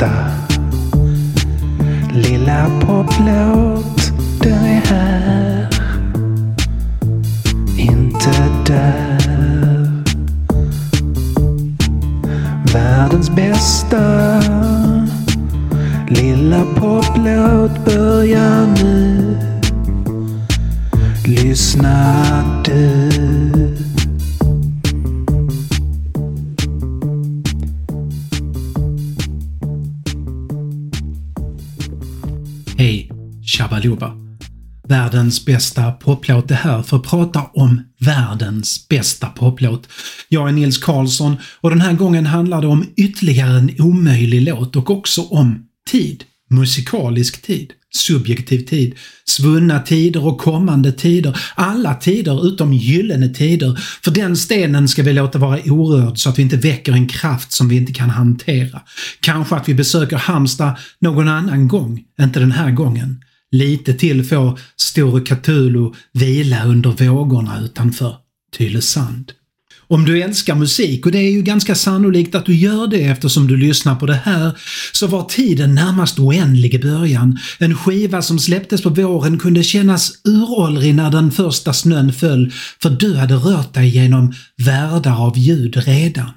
bästa lilla poplåt, den är här. Inte där. Världens bästa lilla poplåt börjar nu. Lyssna du. Shabaluba! Världens bästa poplåt är här för att prata om världens bästa poplåt. Jag är Nils Karlsson och den här gången handlar det om ytterligare en omöjlig låt och också om tid. Musikalisk tid, subjektiv tid, svunna tider och kommande tider. Alla tider utom gyllene tider. För den stenen ska vi låta vara orörd så att vi inte väcker en kraft som vi inte kan hantera. Kanske att vi besöker Halmstad någon annan gång, inte den här gången. Lite till får Store Cthulhu vila under vågorna utanför Tylösand. Om du älskar musik, och det är ju ganska sannolikt att du gör det eftersom du lyssnar på det här, så var tiden närmast oändlig i början. En skiva som släpptes på våren kunde kännas uråldrig när den första snön föll, för du hade rört dig genom världar av ljud redan.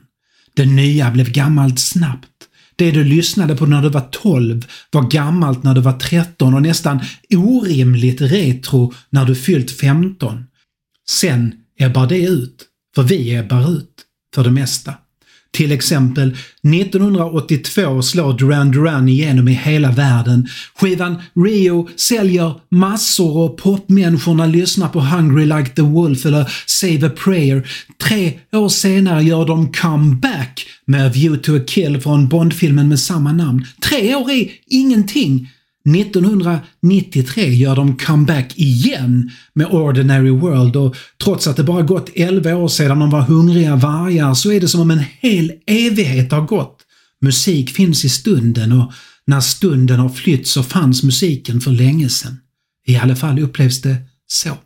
Det nya blev gammalt snabbt. Det du lyssnade på när du var 12 var gammalt när du var 13 och nästan orimligt retro när du fyllt 15. Sen ebbar det ut, för vi ebbar ut för det mesta. Till exempel 1982 slår Duran Duran igenom i hela världen. Skivan Rio säljer massor och popmänniskorna lyssnar på Hungry Like the Wolf eller Save a Prayer. Tre år senare gör de comeback med A View to a Kill från Bondfilmen med samma namn. Tre år är ingenting. 1993 gör de comeback igen med Ordinary World och trots att det bara gått 11 år sedan de var hungriga vargar så är det som om en hel evighet har gått. Musik finns i stunden och när stunden har flytt så fanns musiken för länge sedan. I alla fall upplevs det så.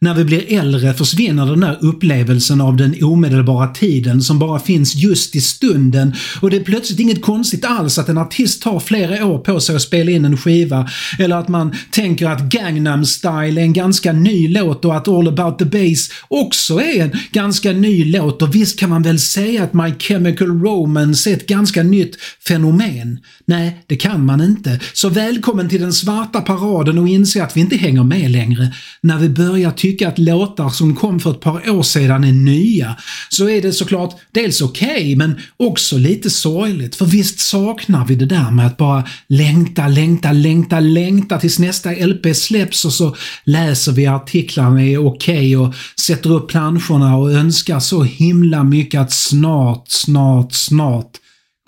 När vi blir äldre försvinner den där upplevelsen av den omedelbara tiden som bara finns just i stunden och det är plötsligt inget konstigt alls att en artist tar flera år på sig att spela in en skiva eller att man tänker att Gangnam style är en ganska ny låt och att All about the bass också är en ganska ny låt och visst kan man väl säga att My Chemical Romance är ett ganska nytt fenomen? Nej, det kan man inte. Så välkommen till den svarta paraden och inse att vi inte hänger med längre. När vi börjar tycka att låtar som kom för ett par år sedan är nya, så är det såklart dels okej, okay, men också lite sorgligt. För visst saknar vi det där med att bara längta, längta, längta, längta tills nästa LP släpps och så läser vi artiklarna är okej okay och sätter upp planscherna och önskar så himla mycket att snart, snart, snart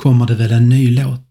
kommer det väl en ny låt.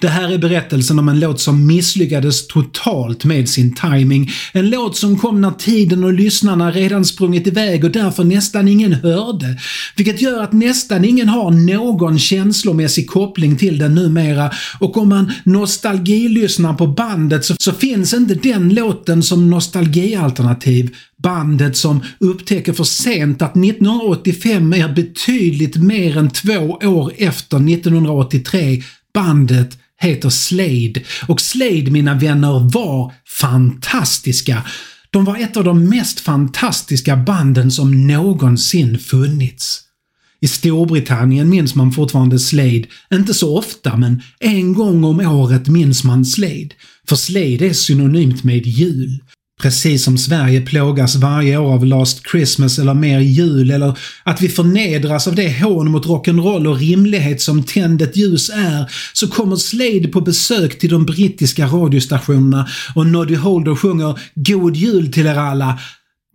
Det här är berättelsen om en låt som misslyckades totalt med sin timing. En låt som kom när tiden och lyssnarna redan sprungit iväg och därför nästan ingen hörde. Vilket gör att nästan ingen har någon känslomässig koppling till den numera och om man nostalgilyssnar på bandet så, så finns inte den låten som nostalgialternativ. Bandet som upptäcker för sent att 1985 är betydligt mer än två år efter 1983 Bandet heter Slade och Slade mina vänner var fantastiska. De var ett av de mest fantastiska banden som någonsin funnits. I Storbritannien minns man fortfarande Slade, inte så ofta men en gång om året minns man Slade. För Slade är synonymt med jul. Precis som Sverige plågas varje år av Last Christmas eller Mer jul eller att vi förnedras av det hån mot rock'n'roll och rimlighet som Tänd ett ljus är, så kommer Slade på besök till de brittiska radiostationerna och Noddy Holder sjunger “God jul till er alla”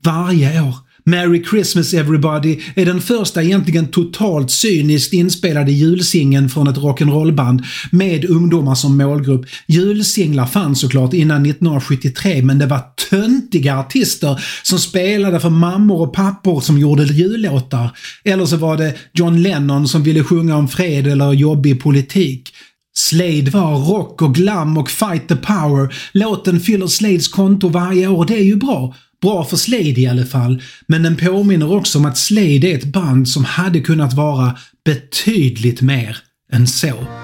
varje år. Merry Christmas Everybody är den första egentligen totalt cyniskt inspelade julsingeln från ett rock'n'roll-band med ungdomar som målgrupp. Julsinglar fanns såklart innan 1973 men det var töntiga artister som spelade för mammor och pappor som gjorde jullåtar. Eller så var det John Lennon som ville sjunga om fred eller jobbig politik. Slade var rock och glam och fight the power. Låten fyller Slades konto varje år, det är ju bra. Bra för Slade i alla fall, men den påminner också om att Slade är ett band som hade kunnat vara betydligt mer än så.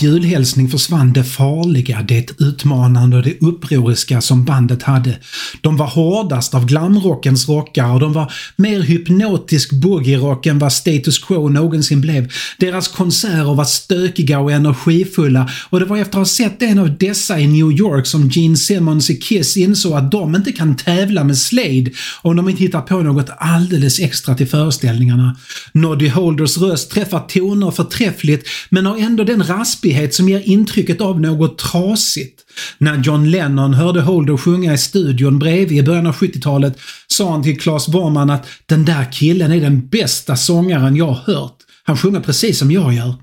Hans julhälsning försvann det farliga, det utmanande och det upproriska som bandet hade. De var hårdast av glamrockens rockare och de var mer hypnotisk boogie-rock än vad Status Quo någonsin blev. Deras konserter var stökiga och energifulla och det var efter att ha sett en av dessa i New York som Gene Simmons i Kiss insåg att de inte kan tävla med Slade om de inte hittar på något alldeles extra till föreställningarna. Noddy Holders röst träffar toner förträffligt men har ändå den raspighet som ger intrycket av något trasigt. När John Lennon hörde Holder sjunga i studion bredvid i början av 70-talet sa han till Claes Borman att “den där killen är den bästa sångaren jag hört. Han sjunger precis som jag gör”.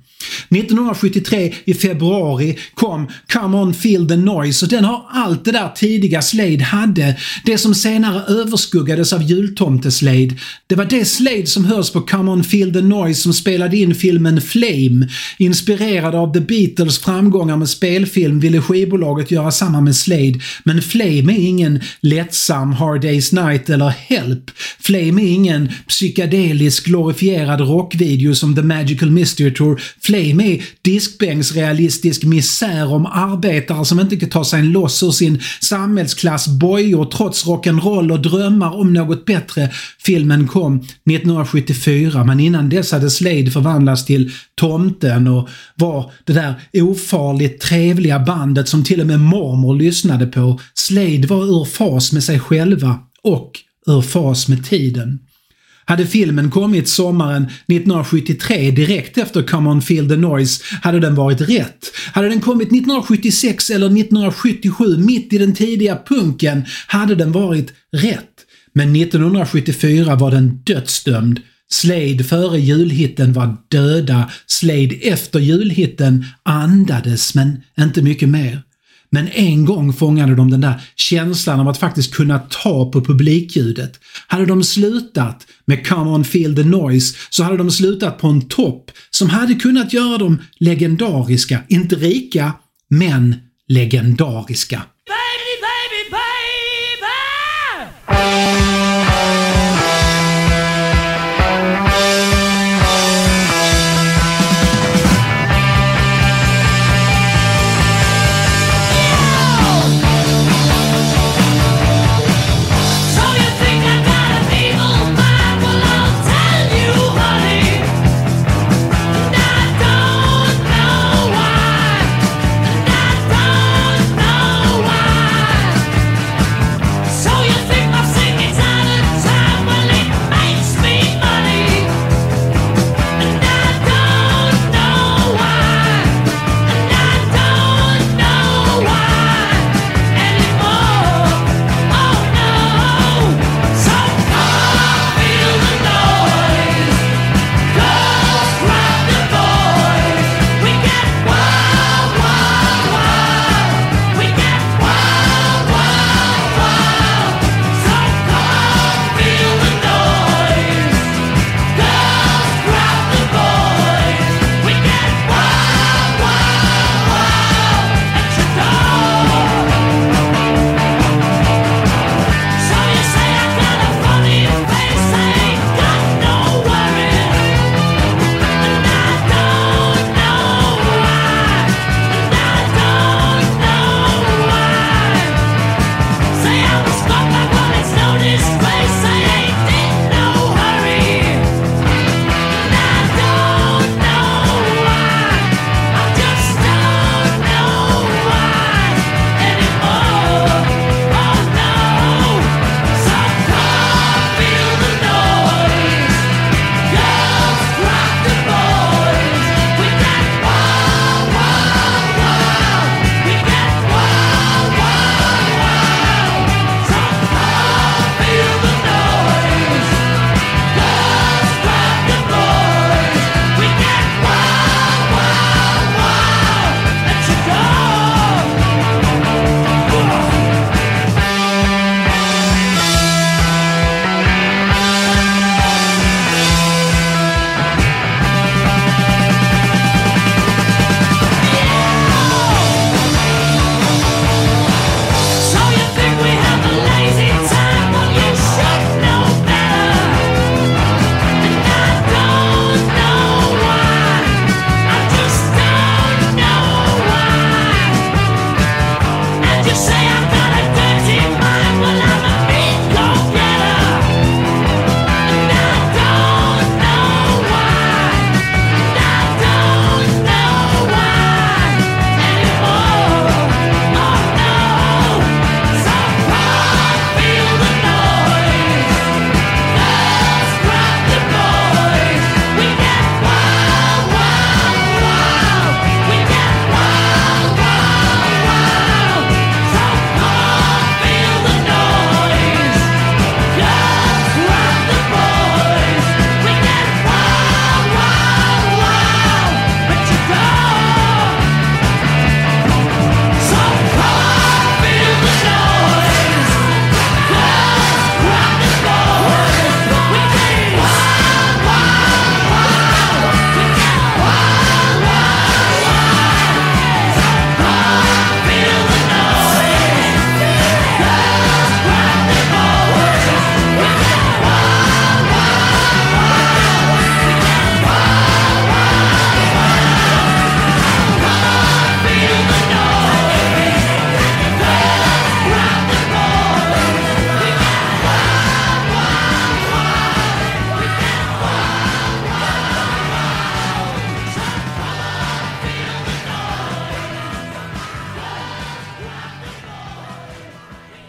1973 i februari kom “Come On Feel The Noise” och den har allt det där tidiga Slade hade, det som senare överskuggades av jultomte-Slade. Det var det Slade som hörs på “Come On Feel The Noise” som spelade in filmen Flame. Inspirerad av The Beatles framgångar med spelfilm ville skivbolaget göra samma med Slade, men Flame är ingen lättsam Hard Day's Night eller Help. Flame är ingen psykedelisk glorifierad rockvideo som The Magical Mystery Tour. Flame är diskbänksrealistisk misär om arbetare som inte kan ta sig loss ur sin samhällsklass bojor trots rock'n'roll och drömmar om något bättre. Filmen kom 1974 men innan dess hade Slade förvandlats till tomten och var det där ofarligt trevliga bandet som till och med mormor lyssnade på. Slade var ur fas med sig själva och ur fas med tiden. Hade filmen kommit sommaren 1973 direkt efter Come On Feel The Noise hade den varit rätt. Hade den kommit 1976 eller 1977 mitt i den tidiga punken hade den varit rätt. Men 1974 var den dödsdömd. Slade före julhitten var döda, Slade efter julhitten andades men inte mycket mer. Men en gång fångade de den där känslan av att faktiskt kunna ta på publikljudet. Hade de slutat med Come On Feel The Noise så hade de slutat på en topp som hade kunnat göra dem legendariska. Inte rika, men legendariska.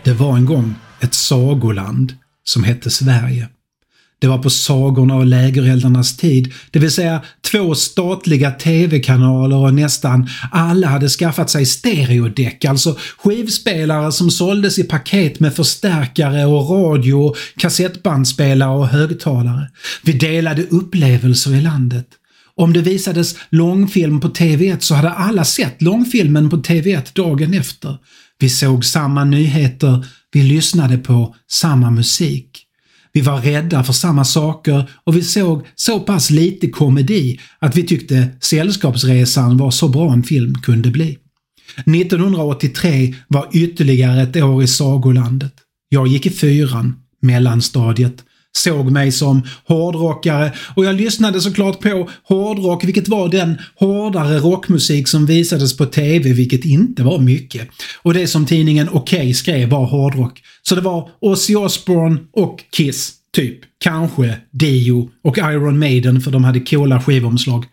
Det var en gång ett sagoland som hette Sverige. Det var på sagorna och lägereldarnas tid, det vill säga två statliga TV-kanaler och nästan alla hade skaffat sig stereodäck, alltså skivspelare som såldes i paket med förstärkare och radio, kassettbandspelare och högtalare. Vi delade upplevelser i landet. Om det visades långfilm på TV1 så hade alla sett långfilmen på TV1 dagen efter. Vi såg samma nyheter, vi lyssnade på samma musik. Vi var rädda för samma saker och vi såg så pass lite komedi att vi tyckte Sällskapsresan var så bra en film kunde bli. 1983 var ytterligare ett år i sagolandet. Jag gick i fyran, mellanstadiet, såg mig som hårdrockare och jag lyssnade såklart på hårdrock, vilket var den hårdare rockmusik som visades på TV, vilket inte var mycket. Och det som tidningen Okej skrev var hårdrock. Så det var Ozzy Osbourne och Kiss, typ. Kanske Dio och Iron Maiden för de hade coola skivomslag.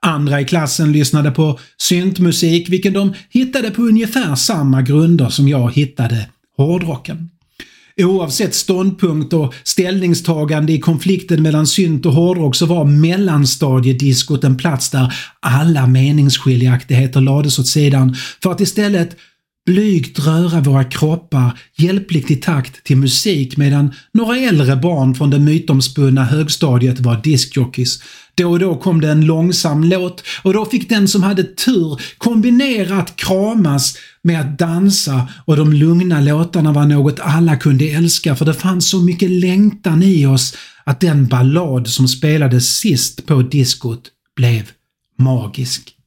Andra i klassen lyssnade på syntmusik, vilken de hittade på ungefär samma grunder som jag hittade hårdrocken. Oavsett ståndpunkt och ställningstagande i konflikten mellan synt och hårdrock så var mellanstadiediskot en plats där alla meningsskiljaktigheter lades åt sidan. För att istället blygt röra våra kroppar hjälpligt i takt till musik medan några äldre barn från det mytomspunna högstadiet var diskjockeys. Då och då kom det en långsam låt och då fick den som hade tur kombinera att kramas med att dansa och de lugna låtarna var något alla kunde älska för det fanns så mycket längtan i oss att den ballad som spelades sist på diskot blev magisk.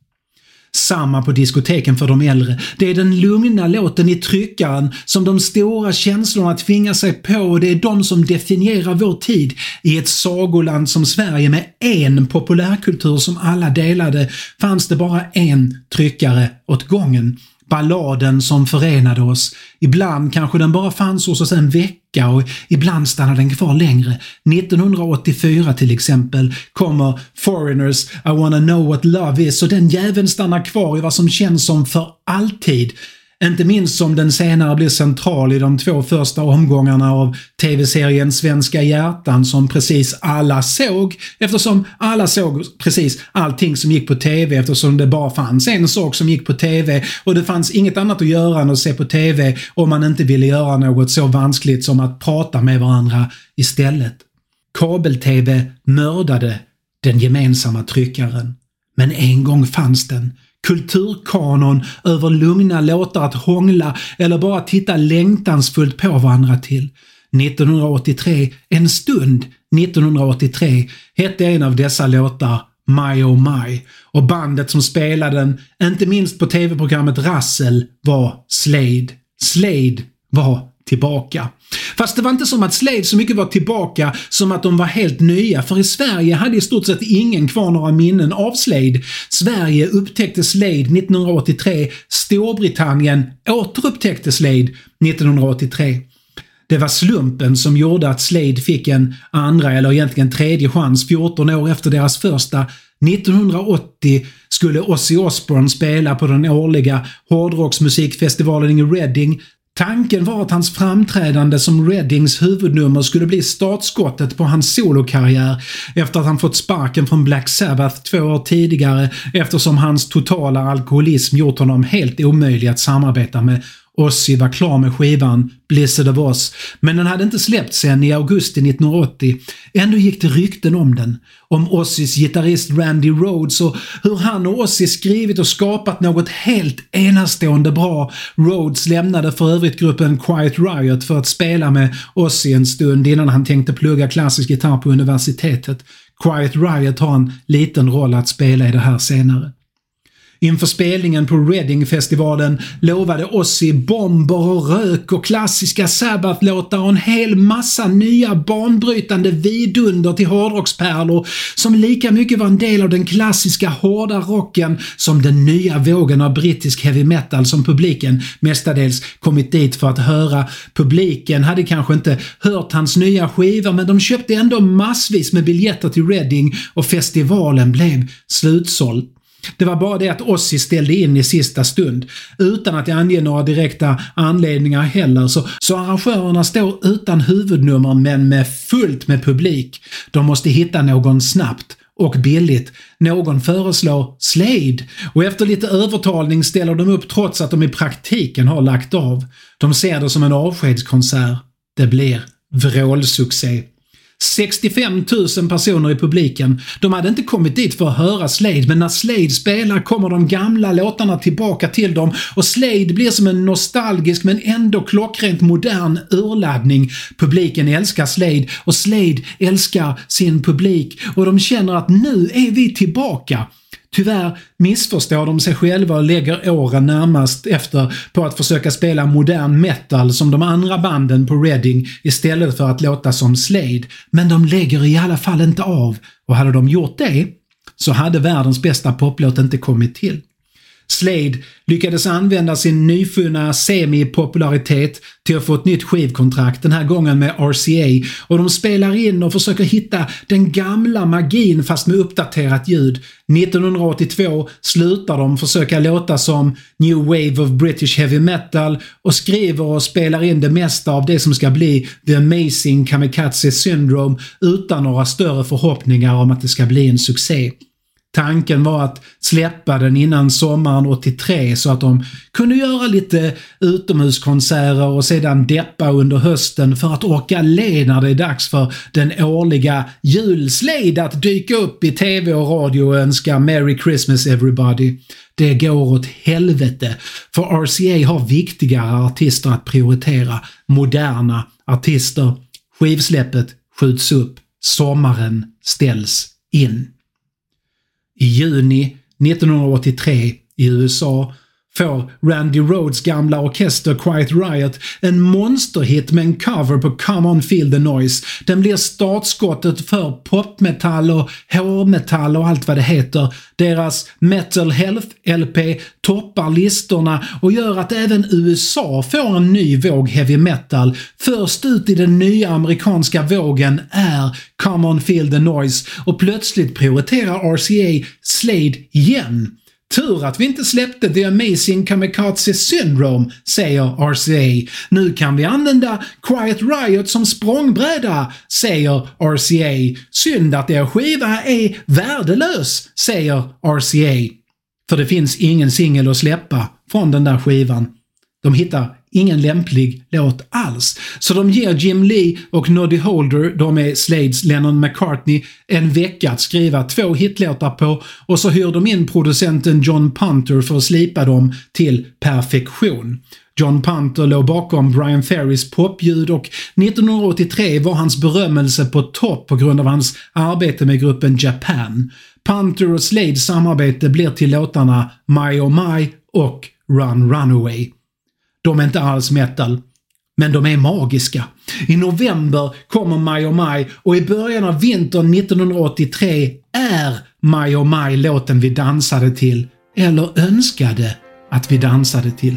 Samma på diskoteken för de äldre. Det är den lugna låten i tryckaren som de stora känslorna tvingar sig på och det är de som definierar vår tid. I ett sagoland som Sverige med en populärkultur som alla delade fanns det bara en tryckare åt gången. Balladen som förenade oss. Ibland kanske den bara fanns hos oss en vecka och ibland stannade den kvar längre. 1984 till exempel kommer Foreigners I wanna know what love is och den jäveln stannar kvar i vad som känns som för alltid. Inte minst som den senare blir central i de två första omgångarna av TV-serien Svenska hjärtan som precis alla såg eftersom alla såg precis allting som gick på TV eftersom det bara fanns en sak som gick på TV och det fanns inget annat att göra än att se på TV om man inte ville göra något så vanskligt som att prata med varandra istället. Kabel-TV mördade den gemensamma tryckaren. Men en gång fanns den kulturkanon över lugna låtar att hångla eller bara titta längtansfullt på varandra till. 1983, En stund 1983, hette en av dessa låtar My Oh My och bandet som spelade den, inte minst på tv-programmet Rassel, var Slade. Slade var tillbaka. Fast det var inte som att Slade så mycket var tillbaka som att de var helt nya, för i Sverige hade i stort sett ingen kvar några minnen av Slade. Sverige upptäckte Slade 1983, Storbritannien återupptäckte Slade 1983. Det var slumpen som gjorde att Slade fick en andra eller egentligen tredje chans 14 år efter deras första. 1980 skulle Ozzy Osbourne spela på den årliga hårdrocksmusikfestivalen i Reading Tanken var att hans framträdande som Reddings huvudnummer skulle bli startskottet på hans solokarriär efter att han fått sparken från Black Sabbath två år tidigare eftersom hans totala alkoholism gjort honom helt omöjlig att samarbeta med. Ozzy var klar med skivan Blizzard of Oz, men den hade inte släppts än i augusti 1980. Ändå gick det rykten om den. Om Ozzys gitarrist Randy Rhodes och hur han och Ozzy skrivit och skapat något helt enastående bra. Rhodes lämnade för övrigt gruppen Quiet Riot för att spela med Ozzy en stund innan han tänkte plugga klassisk gitarr på universitetet. Quiet Riot har en liten roll att spela i det här senare. Inför spelningen på Reading-festivalen lovade Ozzy bomber och rök och klassiska Sabbath-låtar och en hel massa nya banbrytande vidunder till hårdrockspärlor som lika mycket var en del av den klassiska hårda rocken som den nya vågen av brittisk heavy metal som publiken mestadels kommit dit för att höra. Publiken hade kanske inte hört hans nya skivor men de köpte ändå massvis med biljetter till Reading och festivalen blev slutsåld. Det var bara det att Ozzy ställde in i sista stund. Utan att ange några direkta anledningar heller så, så arrangörerna står utan huvudnummer men med fullt med publik. De måste hitta någon snabbt och billigt. Någon föreslår Slade och efter lite övertalning ställer de upp trots att de i praktiken har lagt av. De ser det som en avskedskonsert. Det blir vrålsuccé. 65 000 personer i publiken. De hade inte kommit dit för att höra Slade, men när Slade spelar kommer de gamla låtarna tillbaka till dem och Slade blir som en nostalgisk men ändå klockrent modern urladdning. Publiken älskar Slade och Slade älskar sin publik och de känner att nu är vi tillbaka. Tyvärr missförstår de sig själva och lägger åren närmast efter på att försöka spela modern metal som de andra banden på Reading istället för att låta som Slade. Men de lägger i alla fall inte av och hade de gjort det så hade världens bästa poplåt inte kommit till. Slade lyckades använda sin nyfunna semi-popularitet till att få ett nytt skivkontrakt, den här gången med RCA, och de spelar in och försöker hitta den gamla magin fast med uppdaterat ljud. 1982 slutar de försöka låta som New Wave of British Heavy Metal och skriver och spelar in det mesta av det som ska bli The Amazing Kamikaze Syndrome utan några större förhoppningar om att det ska bli en succé. Tanken var att släppa den innan sommaren 83 så att de kunde göra lite utomhuskonserter och sedan deppa under hösten för att orka le när det är dags för den årliga julslid att dyka upp i TV och radio och önska “Merry Christmas everybody”. Det går åt helvete, för RCA har viktigare artister att prioritera. Moderna artister. Skivsläppet skjuts upp. Sommaren ställs in. I juni 1983 i USA får Randy Rhodes gamla orkester Quiet Riot en monsterhit med en cover på Come On Feel The Noise. Den blir startskottet för popmetall och hårmetall och allt vad det heter. Deras Metal Health-LP toppar listorna och gör att även USA får en ny våg heavy metal. Först ut i den nya amerikanska vågen är Come On Feel The Noise och plötsligt prioriterar RCA Slade igen. Tur att vi inte släppte The Amazing Kamikaze Syndrome, säger RCA. Nu kan vi använda Quiet Riot som språngbräda, säger RCA. Synd att er skiva är värdelös, säger RCA. För det finns ingen singel att släppa från den där skivan. De hittar ingen lämplig låt alls. Så de ger Jim Lee och Noddy Holder, de är Slades Lennon McCartney, en vecka att skriva två hitlåtar på och så hyr de in producenten John Punter för att slipa dem till perfektion. John Punter låg bakom Brian Ferrys popljud och 1983 var hans berömmelse på topp på grund av hans arbete med gruppen Japan. Punter och Slades samarbete blir till låtarna My Oh My och Run Runaway. De är inte alls metal. Men de är magiska. I november kommer My Oh My och i början av vintern 1983 är My Oh My låten vi dansade till, eller önskade att vi dansade till.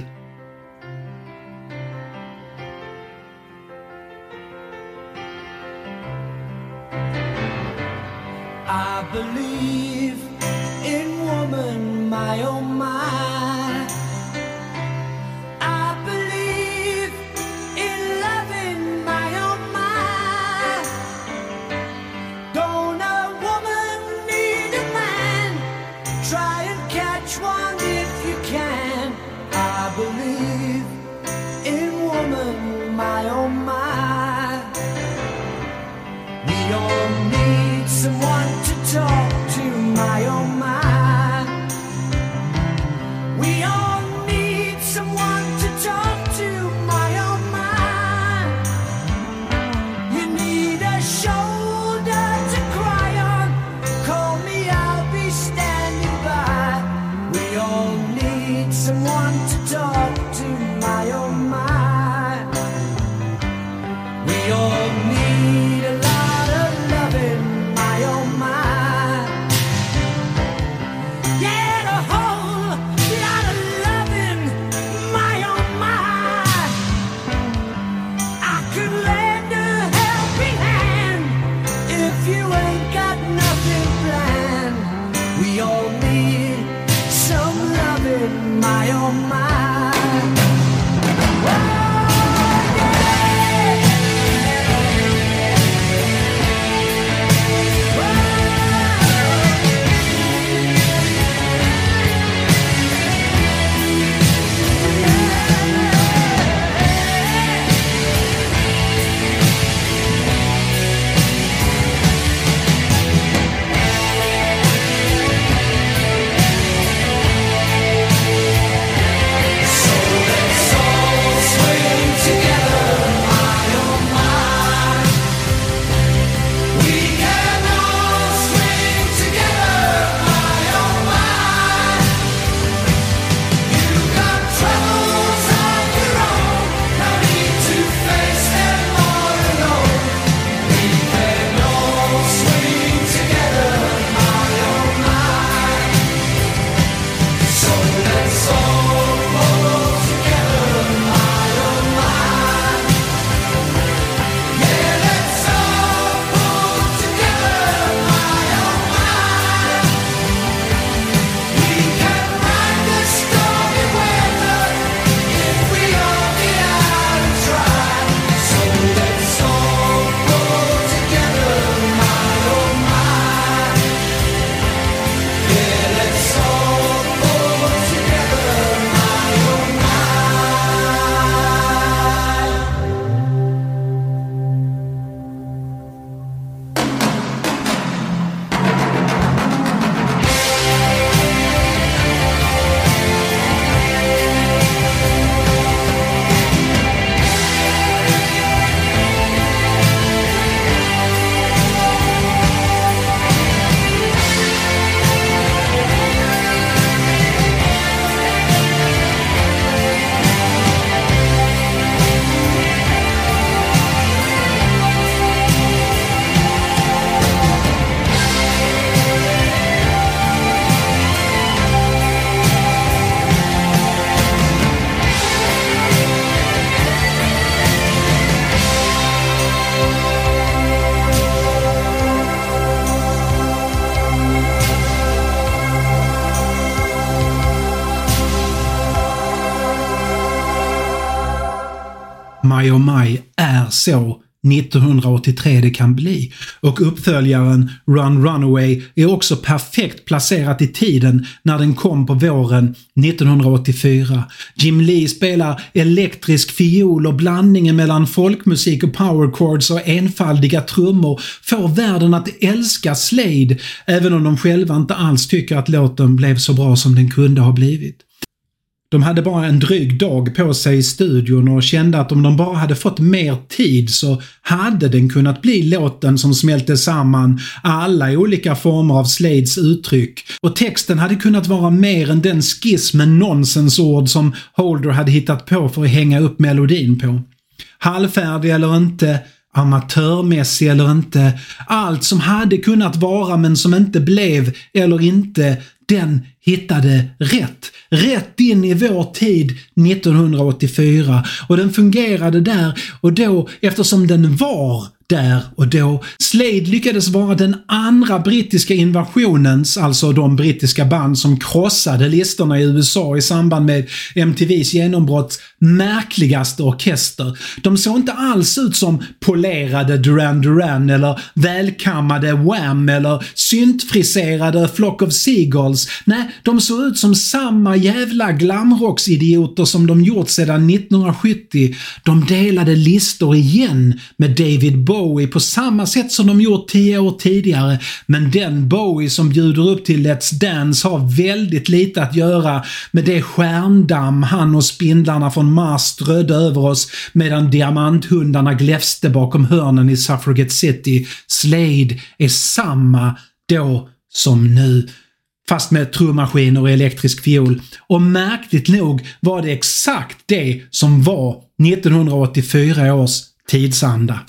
Är så 1983 det kan bli. Och uppföljaren Run Runaway är också perfekt placerat i tiden när den kom på våren 1984. Jim Lee spelar elektrisk fiol och blandningen mellan folkmusik och power chords och enfaldiga trummor får världen att älska Slade även om de själva inte alls tycker att låten blev så bra som den kunde ha blivit. De hade bara en dryg dag på sig i studion och kände att om de bara hade fått mer tid så hade den kunnat bli låten som smälte samman alla olika former av Slades uttryck. Och texten hade kunnat vara mer än den skiss med nonsensord som Holder hade hittat på för att hänga upp melodin på. Halvfärdig eller inte, amatörmässig eller inte, allt som hade kunnat vara men som inte blev eller inte, den hittade rätt. Rätt in i vår tid 1984 och den fungerade där och då eftersom den var där och då. Slade lyckades vara den andra brittiska invasionens, alltså de brittiska band som krossade listorna i USA i samband med MTVs genombrott, märkligaste orkester. De såg inte alls ut som polerade Duran Duran eller välkammade Wham eller syntfriserade Flock of Seagulls. Nej, de såg ut som samma jävla glamrocksidioter som de gjort sedan 1970. De delade listor igen med David Bowie på samma sätt som de gjort tio år tidigare. Men den Bowie som bjuder upp till Let's Dance har väldigt lite att göra med det stjärndamm han och spindlarna från Mars strödde över oss medan diamanthundarna gläfste bakom hörnen i Suffragette City. Slade är samma då som nu fast med trummaskiner och elektrisk fiol. Och märkligt nog var det exakt det som var 1984 års tidsanda.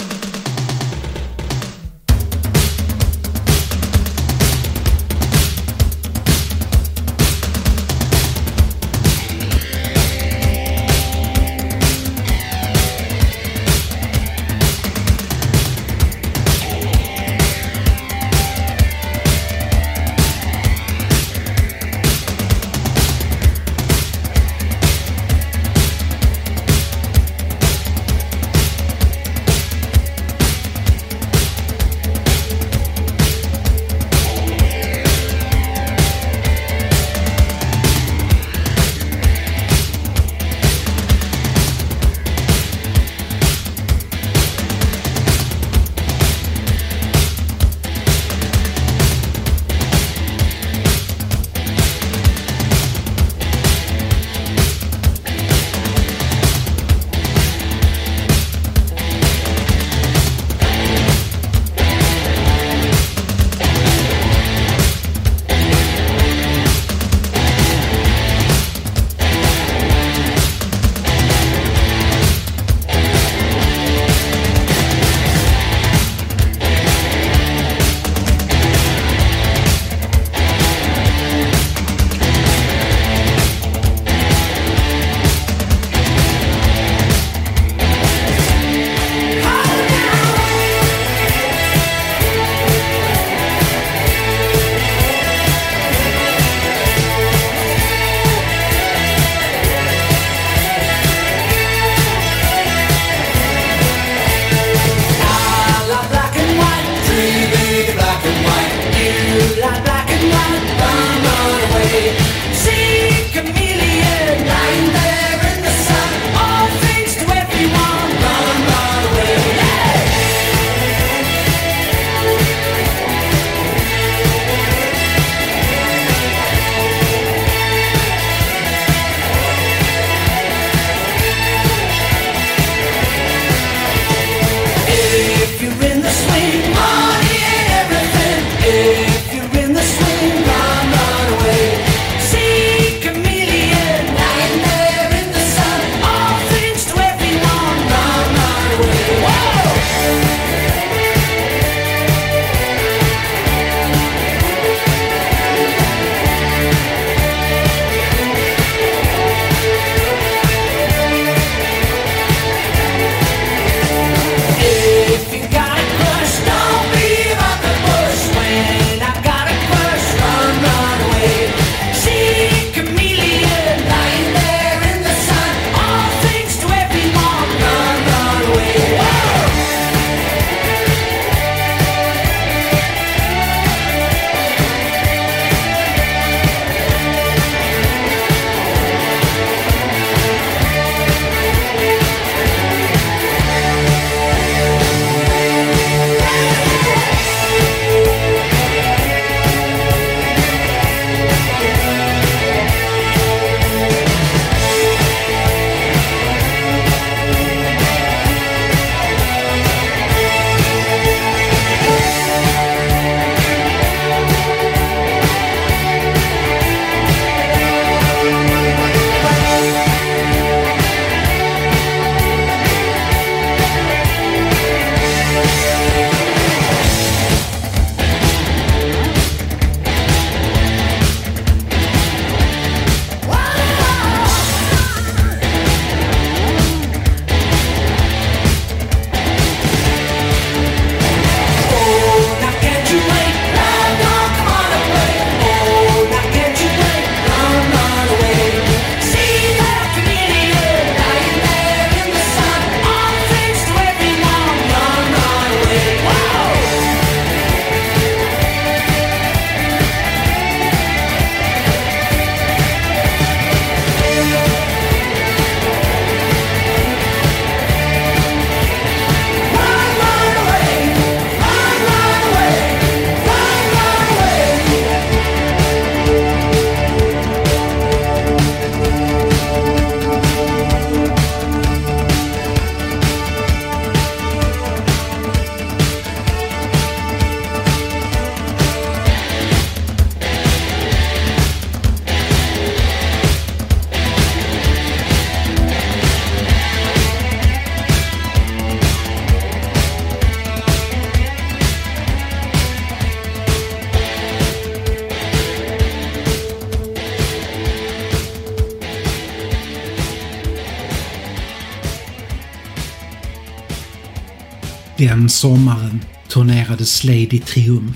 Den sommaren turnerade Slade i triumf.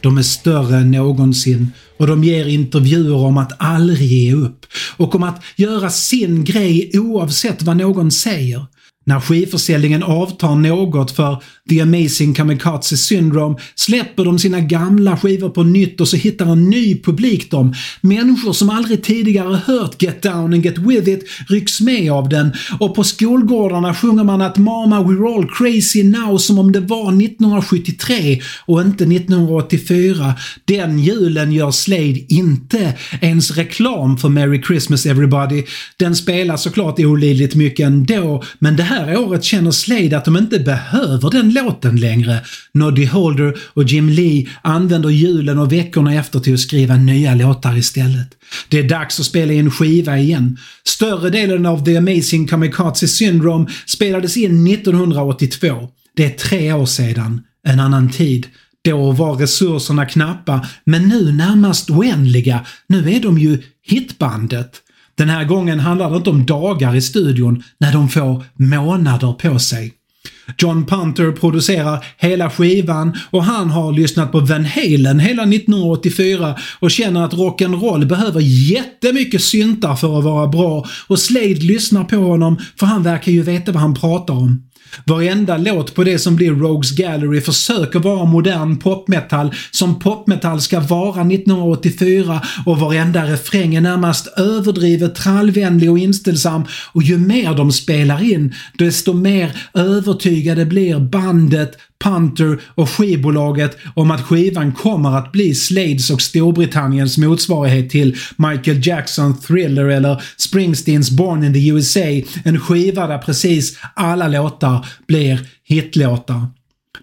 De är större än någonsin och de ger intervjuer om att aldrig ge upp och om att göra sin grej oavsett vad någon säger. När skivförsäljningen avtar något för The Amazing Kamikaze Syndrome släpper de sina gamla skivor på nytt och så hittar en ny publik dem. Människor som aldrig tidigare hört Get Down and Get With It rycks med av den och på skolgårdarna sjunger man att “Mama we're all crazy now” som om det var 1973 och inte 1984. Den julen gör Slade inte ens reklam för “Merry Christmas Everybody”. Den spelar såklart olidligt mycket ändå, men det här här året känner Slade att de inte behöver den låten längre. Noddy Holder och Jim Lee använder julen och veckorna efter till att skriva nya låtar istället. Det är dags att spela in skiva igen. Större delen av The Amazing Kamikaze Syndrome spelades in 1982. Det är tre år sedan. En annan tid. Då var resurserna knappa, men nu närmast oändliga. Nu är de ju hitbandet. Den här gången handlar det inte om dagar i studion när de får månader på sig. John Punter producerar hela skivan och han har lyssnat på Van Halen hela 1984 och känner att rock'n'roll behöver jättemycket syntar för att vara bra och Slade lyssnar på honom för han verkar ju veta vad han pratar om. Varenda låt på det som blir Rogues Gallery försöker vara modern popmetal som popmetal ska vara 1984 och varenda refräng är närmast överdrivet trallvänlig och inställsam och ju mer de spelar in desto mer övertygade blir bandet, Punter och skivbolaget om att skivan kommer att bli Slades och Storbritanniens motsvarighet till Michael Jackson Thriller eller Springsteens Born in the USA. En skiva där precis alla låtar blir hitlåtar.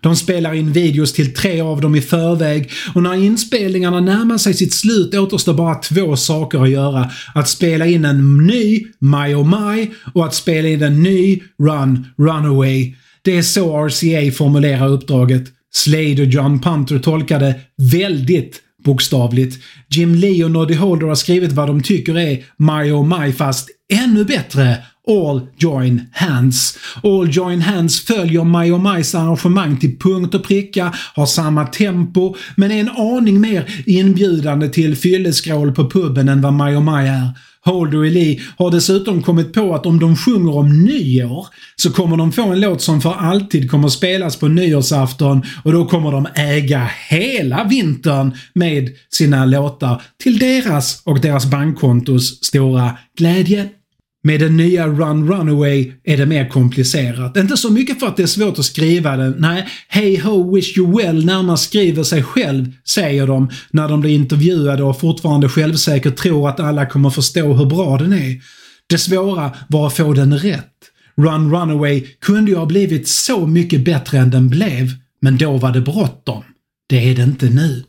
De spelar in videos till tre av dem i förväg och när inspelningarna närmar sig sitt slut återstår bara två saker att göra. Att spela in en ny My Oh My och att spela in en ny Run Runaway. Det är så RCA formulerar uppdraget. Slade och John Punter tolkade väldigt bokstavligt. Jim Lee och Noddy Holder har skrivit vad de tycker är My Oh My fast ännu bättre All Join Hands. All Join Hands följer My Oh Mys arrangemang till punkt och pricka, har samma tempo, men är en aning mer inbjudande till fylleskrål på puben än vad My Oh My är. Holder och Lee har dessutom kommit på att om de sjunger om nyår så kommer de få en låt som för alltid kommer spelas på nyårsafton och då kommer de äga hela vintern med sina låtar till deras och deras bankkontos stora glädje. Med den nya Run Runaway är det mer komplicerat. Inte så mycket för att det är svårt att skriva den, nej, Hey Ho Wish You Well närmast skriver sig själv, säger de när de blir intervjuade och fortfarande självsäkert tror att alla kommer förstå hur bra den är. Det svåra var att få den rätt. Run Runaway kunde ju ha blivit så mycket bättre än den blev, men då var det bråttom. Det är det inte nu.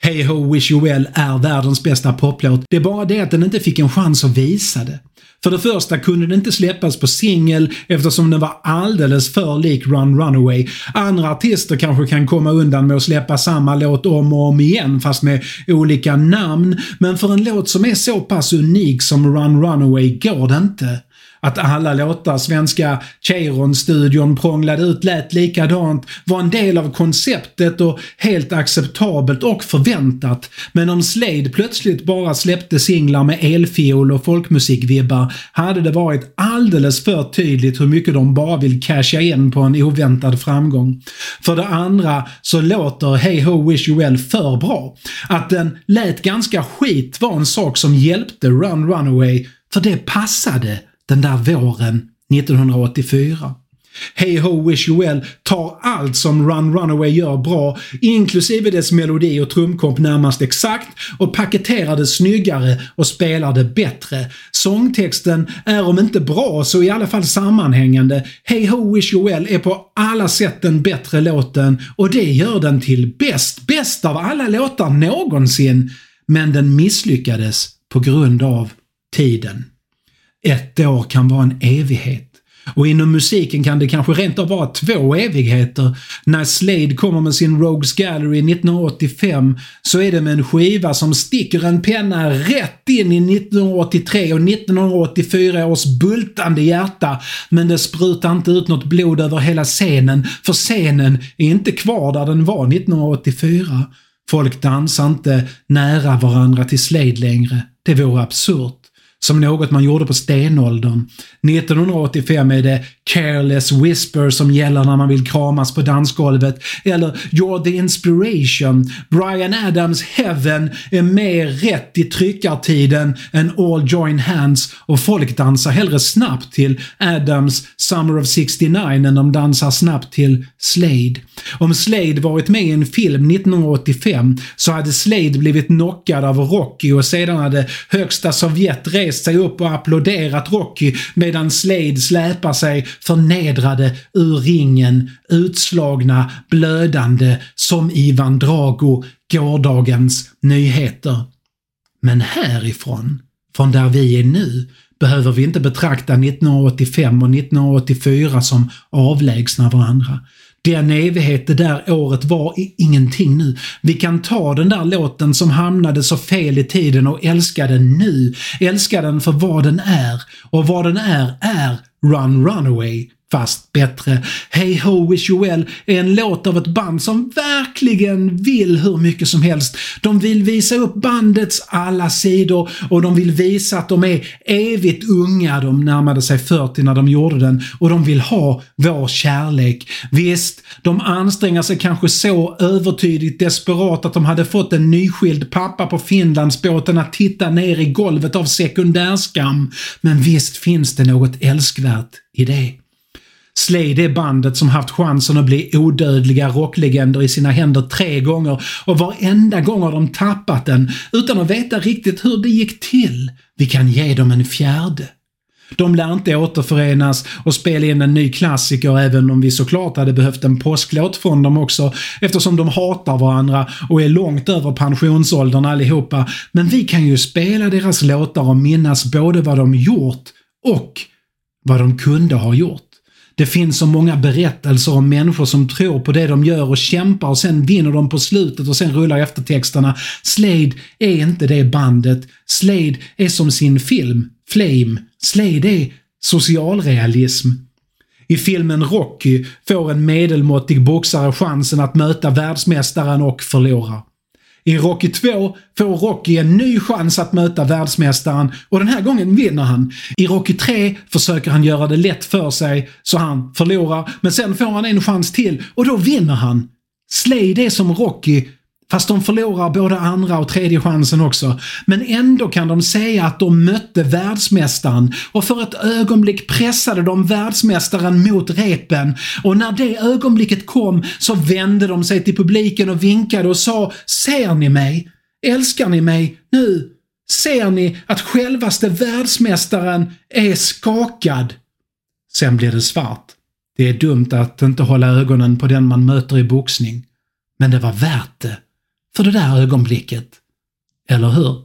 Hey Ho Wish You Well är världens bästa poplåt. Det är bara det att den inte fick en chans att visa det. För det första kunde den inte släppas på singel eftersom den var alldeles för lik Run Runaway. Andra artister kanske kan komma undan med att släppa samma låt om och om igen fast med olika namn. Men för en låt som är så pass unik som Run Runaway går det inte. Att alla låtar svenska Cheiron-studion prånglade ut lät likadant var en del av konceptet och helt acceptabelt och förväntat. Men om Slade plötsligt bara släppte singlar med elfiol och folkmusikvibbar hade det varit alldeles för tydligt hur mycket de bara vill casha in på en oväntad framgång. För det andra så låter Hey Ho Wish You Well för bra. Att den lät ganska skit var en sak som hjälpte Run Runaway, för det passade den där våren 1984. Hey Ho Wish You Well tar allt som Run Runaway gör bra, inklusive dess melodi och trumkomp närmast exakt och paketerar det snyggare och spelar det bättre. Sångtexten är om inte bra så i alla fall sammanhängande. Hey Ho Wish You Well är på alla sätt den bättre låten och det gör den till bäst, bäst av alla låtar någonsin. Men den misslyckades på grund av tiden. Ett år kan vara en evighet. Och inom musiken kan det kanske rent av vara två evigheter. När Slade kommer med sin Rogues Gallery 1985 så är det med en skiva som sticker en penna rätt in i 1983 och 1984 års bultande hjärta. Men det sprutar inte ut något blod över hela scenen, för scenen är inte kvar där den var 1984. Folk dansar inte nära varandra till Slade längre. Det vore absurt. Som något man gjorde på stenåldern. 1985 är det “Careless Whisper” som gäller när man vill kramas på dansgolvet. Eller “You're the inspiration”. Brian Adams “Heaven” är mer rätt i tryckartiden än “All Join Hands” och folk dansar hellre snabbt till Adams “Summer of 69” än de dansar snabbt till Slade. Om Slade varit med i en film 1985 så hade Slade blivit knockad av Rocky och sedan hade högsta Sovjet rest sig upp och applåderat Rocky medan Slade släpar sig förnedrade ur ringen, utslagna, blödande som Ivan Drago, gårdagens nyheter. Men härifrån, från där vi är nu, behöver vi inte betrakta 1985 och 1984 som avlägsna varandra. Den evighet det där året var är ingenting nu. Vi kan ta den där låten som hamnade så fel i tiden och älska den nu. Älska den för vad den är. Och vad den är, är Run Runaway. Fast bättre. Hey Ho Wish You Well är en låt av ett band som verkligen vill hur mycket som helst. De vill visa upp bandets alla sidor och de vill visa att de är evigt unga. De närmade sig 40 när de gjorde den och de vill ha vår kärlek. Visst, de anstränger sig kanske så övertydligt desperat att de hade fått en nyskild pappa på Finlandsbåten att titta ner i golvet av sekundärskam. Men visst finns det något älskvärt i det. Slade är bandet som haft chansen att bli odödliga rocklegender i sina händer tre gånger och varenda gång har de tappat den utan att veta riktigt hur det gick till. Vi kan ge dem en fjärde. De lär inte återförenas och spela in en ny klassiker även om vi såklart hade behövt en påsklåt från dem också eftersom de hatar varandra och är långt över pensionsåldern allihopa. Men vi kan ju spela deras låtar och minnas både vad de gjort och vad de kunde ha gjort. Det finns så många berättelser om människor som tror på det de gör och kämpar och sen vinner de på slutet och sen rullar eftertexterna. Slade är inte det bandet. Slade är som sin film, Flame. Slade är socialrealism. I filmen Rocky får en medelmåttig boxare chansen att möta världsmästaren och förlora. I Rocky 2 får Rocky en ny chans att möta världsmästaren och den här gången vinner han. I Rocky 3 försöker han göra det lätt för sig så han förlorar, men sen får han en chans till och då vinner han. Slade är som Rocky Fast de förlorar både andra och tredje chansen också. Men ändå kan de säga att de mötte världsmästaren och för ett ögonblick pressade de världsmästaren mot repen. Och när det ögonblicket kom så vände de sig till publiken och vinkade och sa “Ser ni mig? Älskar ni mig nu? Ser ni att självaste världsmästaren är skakad?” Sen blir det svart. Det är dumt att inte hålla ögonen på den man möter i boxning. Men det var värt det för det där ögonblicket. Eller hur?